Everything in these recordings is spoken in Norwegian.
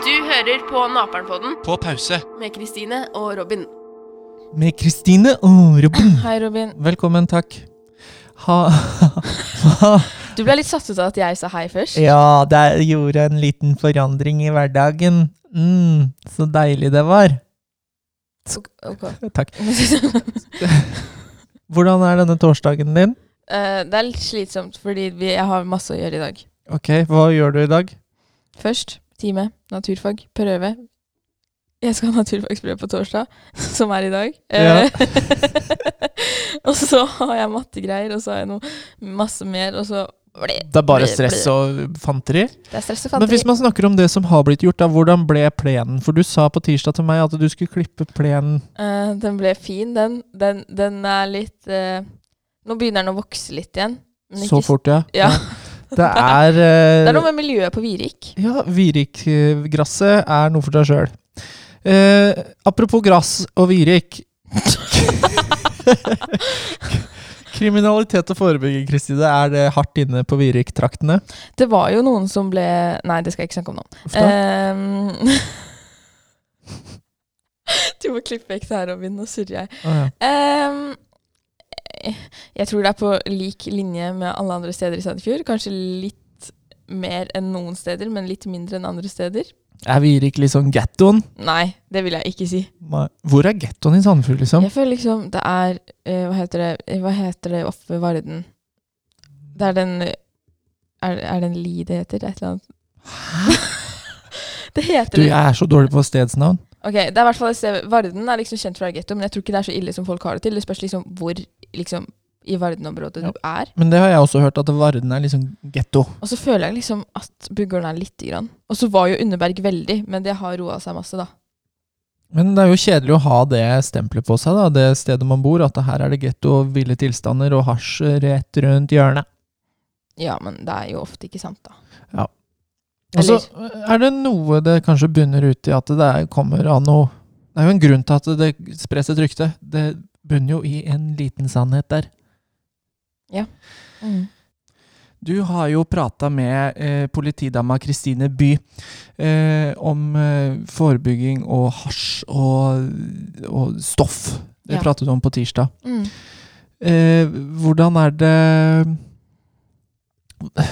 Du hører på Naperen-podden På pause. med Kristine og Robin. Med Kristine og Robin. Hei, Robin. Velkommen, takk. Ha, ha. Du ble litt satt ut av at jeg sa hei først. Ja, det gjorde en liten forandring i hverdagen. Mm, så deilig det var. Ok, ok. Takk. Hvordan er denne torsdagen din? Uh, det er litt slitsomt, fordi vi, jeg har masse å gjøre i dag. Ok, hva gjør du i dag? Først time naturfag, prøve. Jeg skal ha naturfagsprøve på torsdag, som er i dag. Ja. Eh, og så har jeg mattegreier, og så har jeg noe masse mer, og så Det er bare stress og fanteri? Det er stress og Men hvis man snakker om det som har blitt gjort, da, hvordan ble plenen? For du sa på tirsdag til meg at du skulle klippe plenen. Uh, den ble fin, den. Den, den er litt uh, Nå begynner den å vokse litt igjen. Så fort, ja. Ja. Det er uh, Det er noe med miljøet på Virik. Ja, Virik-gresset er noe for seg sjøl. Apropos gress og Virik. Kriminalitet og forebygging, Kristine, er det hardt inne på Virik-traktene? Det var jo noen som ble Nei, det skal jeg ikke snakke om nå. Ehm, du må klippe vekk det her, Robin. Nå surrer jeg. Å, ja. um, jeg tror det er på lik linje med alle andre steder i Sandefjord. Kanskje litt mer enn noen steder, men litt mindre enn andre steder. Er vi Virik liksom gettoen? Nei, det vil jeg ikke si. Nei. Hvor er gettoen i Sandefjord, liksom? Jeg føler liksom det er eh, Hva heter det eh, Hva heter det oppe ved Varden? Det er den Er, er det en li det heter? Et eller annet? det heter Du, jeg er så dårlig på stedsnavn. Ok, det er i hvert fall et sted Varden er liksom kjent være getto, men jeg tror ikke det er så ille som folk har det til. Det spørs liksom hvor liksom, i Varden-området Ja. du er. Men det har jeg også hørt, at Varden er liksom getto. Og så føler jeg liksom at Buggården er lite grann. Og så var jo Underberg veldig, men det har roa seg masse, da. Men det er jo kjedelig å ha det stempelet på seg, da, det stedet man bor. At her er det getto ville tilstander og hasj rett rundt hjørnet. Ja, men det er jo ofte ikke sant, da. Og så er det noe det kanskje bunner ut i at det er, kommer av noe Det er jo en grunn til at det spres et rykte. Det bunner jo i en liten sannhet der. Mm. Du har jo prata med eh, politidama Kristine By eh, om eh, forebygging og hasj og, og stoff. Det Ja. pratet du om på tirsdag. Mm. Eh, hvordan er det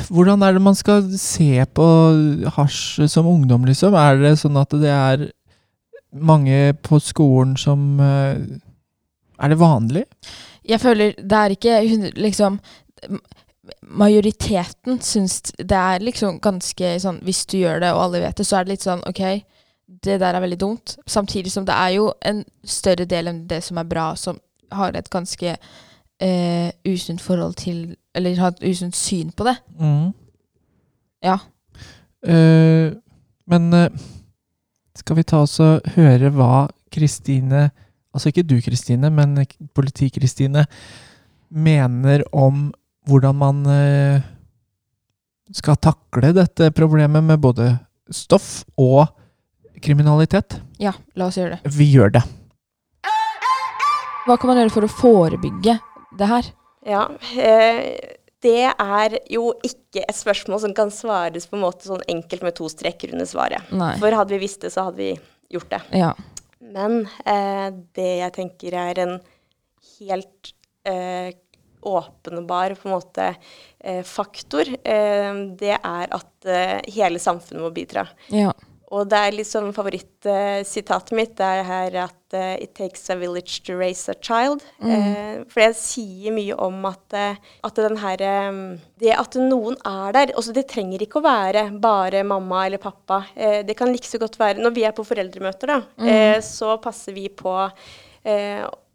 Hvordan er det man skal se på hasj som ungdom, liksom? Er det sånn at det er mange på skolen som eh, Er det vanlig? Jeg føler det er ikke liksom Majoriteten syns det er liksom ganske sånn Hvis du gjør det, og alle vet det, så er det litt sånn OK, det der er veldig dumt. Samtidig som det er jo en større del enn det som er bra, som har et ganske eh, usunt forhold til Eller har et usunt syn på det. Mm. Ja. Uh, men uh, skal vi ta oss og høre hva Kristine Altså ikke du, Kristine, men politi-Kristine mener om hvordan man eh, skal takle dette problemet med både stoff og kriminalitet. Ja, la oss gjøre det. Vi gjør det. Hva kan man gjøre for å forebygge det her? Ja, eh, det er jo ikke et spørsmål som kan svares på en måte sånn enkelt med to streker under svaret. Nei. For hadde vi visst det, så hadde vi gjort det. Ja. Men eh, det jeg tenker er en helt eh, åpenbar på en måte eh, faktor, eh, det er at eh, hele samfunnet må bidra. Ja. Og det er liksom favorittsitatet mitt, det er her at uh, it takes a village to raise a child. Eh, for jeg sier mye om at, eh, at den her um, Det at noen er der også Det trenger ikke å være bare mamma eller pappa. Uh, det kan like så godt være Når vi er på foreldremøter, da, eh, så passer vi på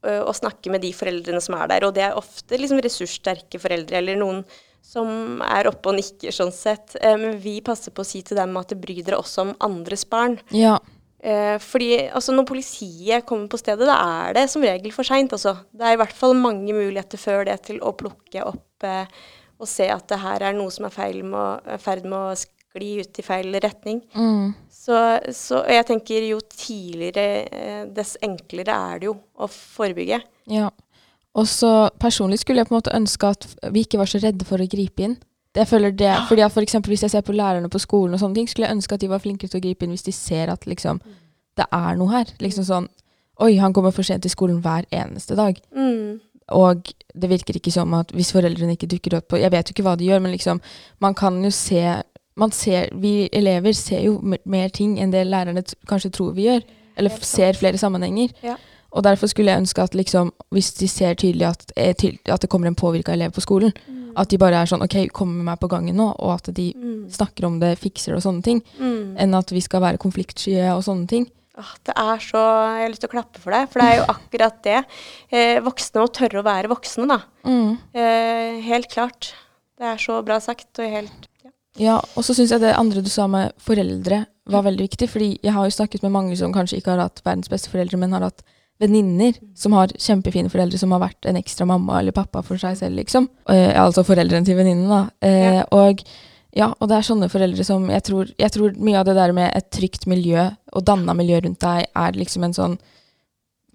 å snakke med de foreldrene som er der. Og det er ofte liksom ressurssterke foreldre, eller noen som er oppe og nikker, sånn sett. Eh, men vi passer på å si til dem at bry dere også om andres barn. Ja. Eh, fordi altså, når politiet kommer på stedet, da er det som regel for seint. Altså. Det er i hvert fall mange muligheter før det til å plukke opp eh, og se at det her er noe som er i er ferd med å skli ut i feil retning. Mm. Så, så jeg tenker jo tidligere, eh, dess enklere er det jo å forebygge. Ja. Og så personlig skulle jeg på en måte ønske at vi ikke var så redde for å gripe inn. Jeg føler det, fordi at for eksempel Hvis jeg ser på lærerne på skolen, og sånne ting, skulle jeg ønske at de var flinkere til å gripe inn hvis de ser at liksom, det er noe her. Liksom sånn Oi, han kommer for sent til skolen hver eneste dag. Mm. Og det virker ikke som at hvis foreldrene ikke dukker opp på Jeg vet jo ikke hva de gjør, men liksom Man kan jo se man ser, Vi elever ser jo mer- ting enn det lærerne kanskje tror vi gjør. Eller ser flere sammenhenger. Ja. Og derfor skulle jeg ønske at liksom, hvis de ser tydelig at, er at det kommer en påvirka elev på skolen, at de bare er sånn OK, kom med meg på gangen nå, og at de Mm. snakker om det, fikser det og sånne ting, Mm. enn at vi skal være konfliktsky og sånne ting. Åh, det er så Jeg har lyst til å klappe for deg, for det er jo akkurat det. Eh, voksne må tørre å være voksne, da. Mm. Eh, helt klart. Det er så bra sagt og helt ja. Ja, og så syns jeg det andre du sa med foreldre var veldig viktig, fordi jeg har jo snakket med mange som kanskje ikke har hatt verdens beste foreldre, men har hatt venninner som har kjempefine foreldre, som har vært en ekstra mamma eller pappa for seg selv, liksom. Eh, altså foreldrene til venninnen, da. Eh, Ja. Og ja, og det er sånne foreldre som jeg tror, jeg tror mye av det der med et trygt miljø og danna miljø rundt deg, er liksom en sånn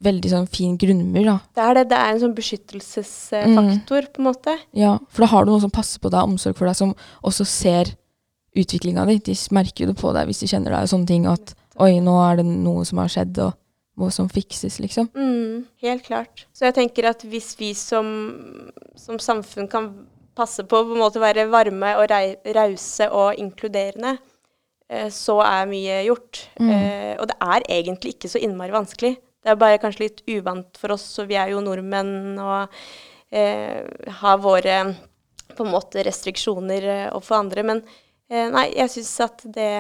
veldig sånn fin grunnmur, da. Det er det. Det er en sånn beskyttelsesfaktor, på en måte. Ja, for da har du noen som passer på deg, omsorg for deg, som også ser utviklinga di. De merker jo det på deg hvis de kjenner deg og sånne ting, at oi, nå er det noe som har skjedd, og noe som fikses, liksom. Mm, helt klart. Så jeg tenker at hvis vi som, som samfunn kan passe på på å være varme og rause og inkluderende, eh, så er mye gjort. Mm. Eh, og det er egentlig ikke så innmari vanskelig. Det er bare kanskje litt uvant for oss, og vi er jo nordmenn og eh, har våre på en måte restriksjoner eh, overfor andre. Men eh, nei, jeg syns at det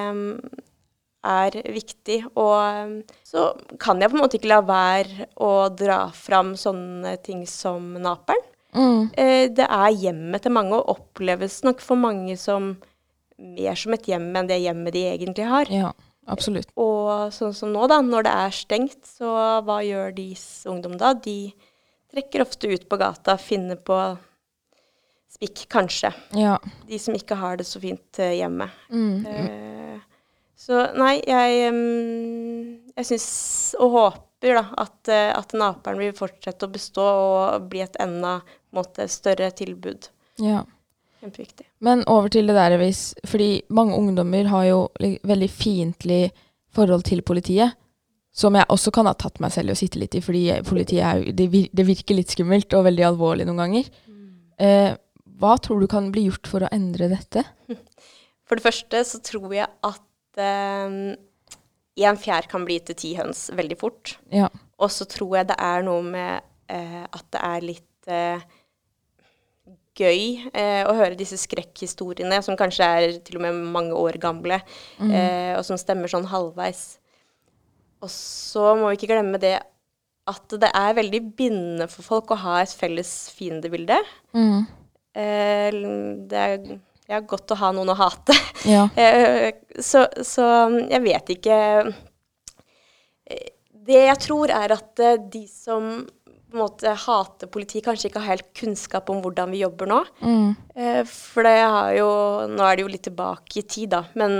er viktig. Og um, så kan jeg på en måte ikke la være å dra fram sånne ting som Naperen. Mm. Eh, det er hjemmet til mange, og oppleves nok for mange som mer som et hjem enn det hjemmet de egentlig har. Ja, absolutt. Og sånn som nå, da, når det er stengt, så hva gjør de ungdom da? De trekker ofte ut på gata, finner på spikk, kanskje. Ja. De som ikke har det så fint eh, hjemme. Mm. Eh, så nei, jeg, jeg syns og håper da at, eh, at Naperen vil fortsette å bestå og bli et enda måte, større tilbud. ja. Kjempeviktig. Men over til det der hvis Fordi mange ungdommer har jo veldig fiendtlig forhold til politiet. Som jeg også kan ha tatt meg selv i å sitte litt i, fordi politiet er, det, vir, det virker litt skummelt og veldig alvorlig noen ganger. Eh, hva tror du kan bli gjort for å endre dette? For det første så tror jeg at én fjær kan bli til ti høns veldig fort. Ja. Og så tror jeg det er noe med eh, at det er litt eh, gøy eh, å høre disse skrekkhistoriene, som kanskje er til og med mange år gamle, Mm. eh, og som stemmer sånn halvveis. Og så må vi ikke glemme det at det er veldig bindende for folk å ha et felles fiendebilde. Mm. Eh, det er godt å ha noen å hate. Ja. Eh, så, så jeg vet ikke Eh, Det jeg tror er at eh, de som på en måte hater politi, kanskje ikke har helt kunnskap om hvordan vi jobber nå. Mm. For det har jo Nå er det jo litt tilbake i tid, da. Men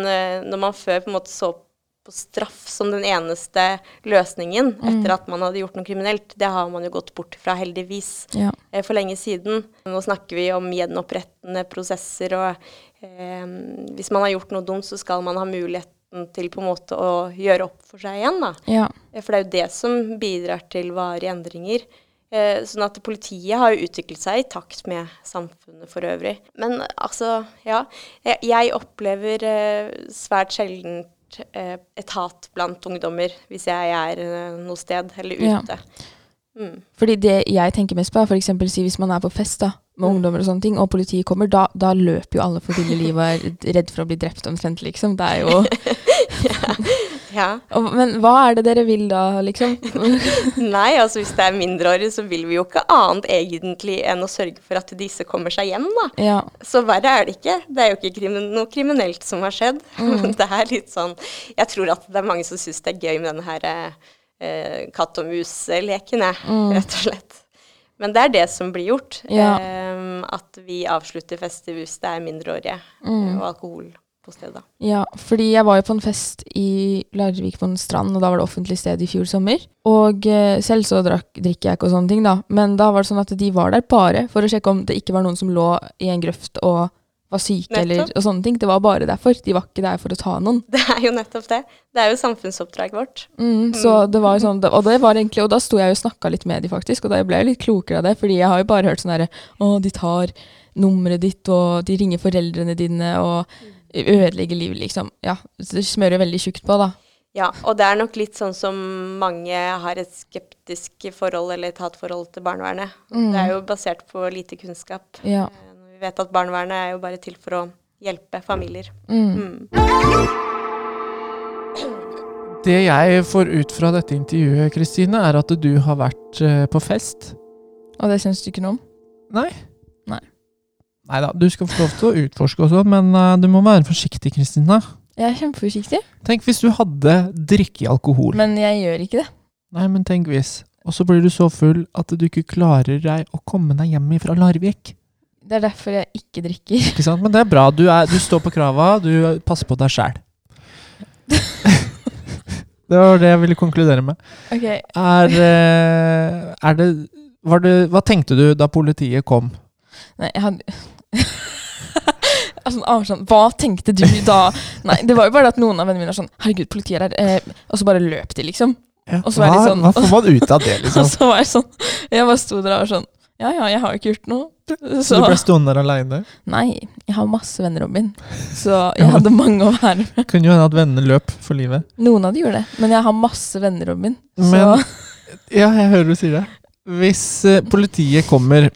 når man før på en måte så på straff som den eneste løsningen etter at man hadde gjort noe kriminelt, det har man jo gått bort fra, heldigvis Ja. eh, for lenge siden. Nå snakker vi om gjenopprettende prosesser, og eh, hvis man har gjort noe dumt, så skal man ha muligheten til på en måte å gjøre opp for seg igjen. Da. Ja. Eh, For det er jo det som bidrar til varige endringer. Eh, sånn at politiet har jo utviklet seg i takt med samfunnet for øvrig. Men altså, ja. Jeg, jeg opplever eh, svært sjelden eh, et hat blant ungdommer hvis jeg er eh, noe sted eller Ja. ute. Mm. Fordi det jeg tenker mest på, er f.eks. si hvis man er på fest da, med Mm. ungdommer og sånne ting, og politiet kommer, da, da løper jo alle for ville liv og er redd for å bli drept omtrent, liksom. Det er jo Ja. Og, Men hva er det dere vil da, liksom? Nei, altså hvis det er mindreårige, så vil vi jo ikke annet egentlig enn å sørge for at disse kommer seg hjem, da. ja. Så verre er det ikke. Det er jo ikke krimin noe kriminelt som har skjedd. Mm. det er litt sånn Jeg tror at det er mange som syns det er gøy med denne her eh, katt og mus-leken, Mm. rett og slett. Men det er det som blir gjort. Ja. Eh, at vi avslutter festivus, det er mindreårige Mm. og alkohol på stedet. Ja, fordi jeg var jo på en fest i Larvik på en strand, og da var det offentlig sted i fjor sommer. Og eh, selv så drakk, drikker jeg ikke og sånne ting, da. Men da var det sånn at de var der bare for å sjekke om det ikke var noen som lå i en grøft og var syke eller og sånne ting. Det var bare derfor. De var ikke der for å ta noen. Det er jo nettopp det. Det er jo samfunnsoppdraget vårt. Mm, så det var jo sånn, og det var egentlig, og da sto jeg og snakka litt med de faktisk, og da ble jeg litt klokere av det, fordi jeg har jo bare hørt sånn herre Å, de tar nummeret ditt, og de ringer foreldrene dine, og ødelegger livet, liksom. Ja, det smører veldig tjukt på, da. Ja, og det er nok litt sånn som mange har et skeptisk forhold eller et hatforhold til barnevernet. Mm. Det er jo basert på lite kunnskap. Ja. Eh, Vi vet at barnevernet er jo bare til for å hjelpe familier. Mm. Mm. Det jeg får ut fra dette intervjuet, Kristine, er at du har vært eh, på fest. Og det syns du ikke noe om? Nei. Nei da, du skal få lov til å utforske og sånn, men uh, du må være forsiktig, Kristine. Jeg er kjempeforsiktig, Tenk hvis du hadde drikke alkohol. men jeg gjør ikke det. Nei, men tenk hvis. Og så blir du så full at du ikke klarer deg å komme deg hjem fra Larvik. Det er derfor jeg ikke drikker. Ikke sant? Men det er bra. Du, er, du står på krava, du passer på deg sjæl. det var det jeg ville konkludere med. Ok, Er, eh, er det, var det Hva tenkte du da politiet kom? Nei, jeg hadde Altså, Hva tenkte du da? Nei, det var jo bare at noen av vennene mine var sånn Herregud, politiet er her. Eh, og så bare løp de, liksom. Og så var hva, de sånn- hva får man ut av det, Og liksom? så var jeg sånn Jeg bare sto der og var sånn Ja ja, jeg har jo ikke gjort noe. Så du ble stående der aleine? Nei, jeg har masse venner, Robin. Så jeg hadde mange å være med. Kunne jo hende at vennene løp for livet. Noen av de gjorde det, men jeg har masse venner, Robin. Så Men- Ja, jeg hører du sier det. Hvis eh, politiet kommer,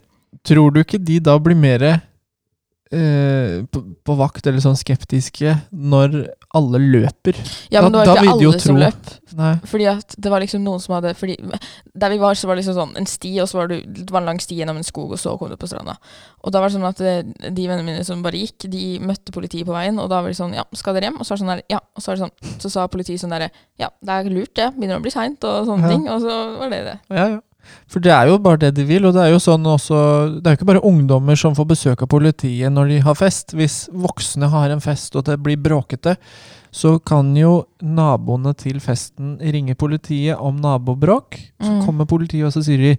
tror du ikke de da blir mer eh, på, på vakt eller sånn skeptiske når alle løper? Ja, men det var da ikke alle som løp. Nei. Fordi at det var liksom noen som hadde fordi Der vi var, så var det liksom sånn en sti, og så var det, det var en lang sti gjennom en skog, og så kom du på stranda. Og da var det sånn at eh, de vennene mine som bare gikk, de møtte politiet på veien, og da var de sånn Ja, skal dere hjem? Og så var det sånn der, ja. Og så var det sånn Så sa politiet sånn derre Ja, det er lurt, det. Begynner å bli seint, og sånne Ja. ting. Og så var det det. Ja, ja. For det er jo bare det de vil, og det er jo sånn også Det er jo ikke bare ungdommer som får besøk av politiet når de har fest. Hvis voksne har en fest og det blir bråkete, så kan jo naboene til festen ringe politiet om nabobråk. Så Mm. kommer politiet, og så sier de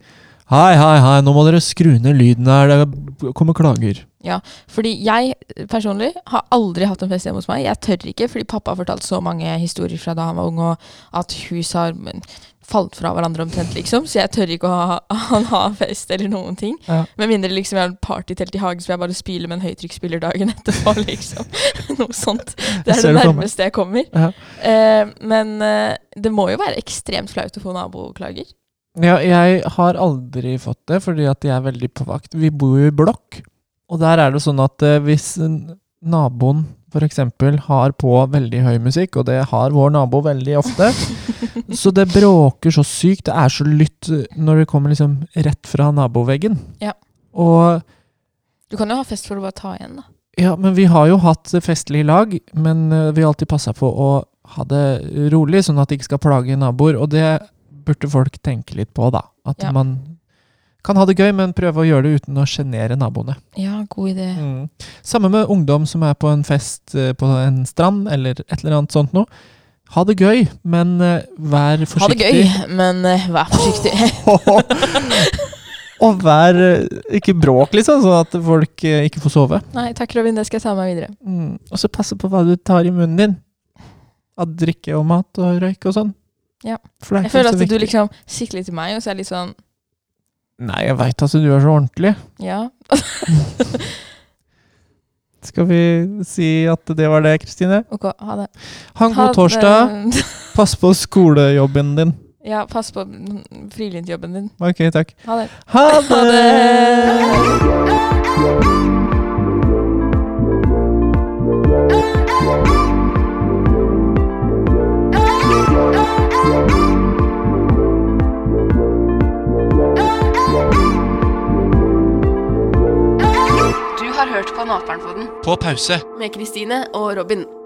Hei, hei, hei, nå må dere skru ned lyden her, det kommer klager. Ja, Fordi jeg personlig har aldri hatt en fest hjemme hos meg. Jeg tør ikke, fordi pappa har fortalt så mange historier fra da han var ung, og at hus har falt fra hverandre omtrent, liksom. Så jeg tør ikke å ha, ha, ha fest eller noen ting. Ja. Med mindre liksom jeg har en partytelt i hagen, så jeg bare spyler med en høytrykksspyler dagen etterpå, liksom. Noe sånt. Det er det nærmeste jeg kommer. Ja. Eh, men eh, det må jo være ekstremt flaut å få naboklager. Ja, jeg har aldri fått det, fordi at jeg er veldig på vakt. Vi bor jo i blokk, og der er det sånn at eh, hvis en- naboen f.eks. har på veldig høy musikk, og det har vår nabo veldig ofte, så det bråker så sykt. Det er så lytt eh, når det kommer liksom rett fra naboveggen. Ja. Og Du kan jo ha fest for å bare ta igjen, da. ja, men vi har jo hatt festlig lag, men eh, vi har alltid passa på å ha det rolig, sånn at det ikke skal plage naboer. Og det burde folk tenke litt på, da. At Ja. man kan ha det gøy, men prøve å gjøre det uten å sjenere naboene. Ja, god idé. Mm. Samme med ungdom som er på en fest eh, på en strand, eller et eller annet sånt noe. Ha det gøy, men vær forsiktig. Ha det gøy, men eh, vær forsiktig. Og vær eh, Ikke bråk, liksom, sånn at folk eh, ikke får sove. Nei, takk, Robin. Det skal jeg ta med meg videre. Mm. Og så passe på hva du tar i munnen din. Av drikke og mat og røyk og sånn. Ja. For det er Jeg føler at du liksom sikler til meg, og så er jeg litt sånn Nei, jeg veit at du er så ordentlig. Ja. Skal vi si at det var det, Kristine? Ok, ha det. Ha en god torsdag. Pass på skolejobben din. Ja, pass på mm, din. Ok, takk. Ha det. Ha Ha det! hørt på Naperen-podden På pause. med Kristine og Robin.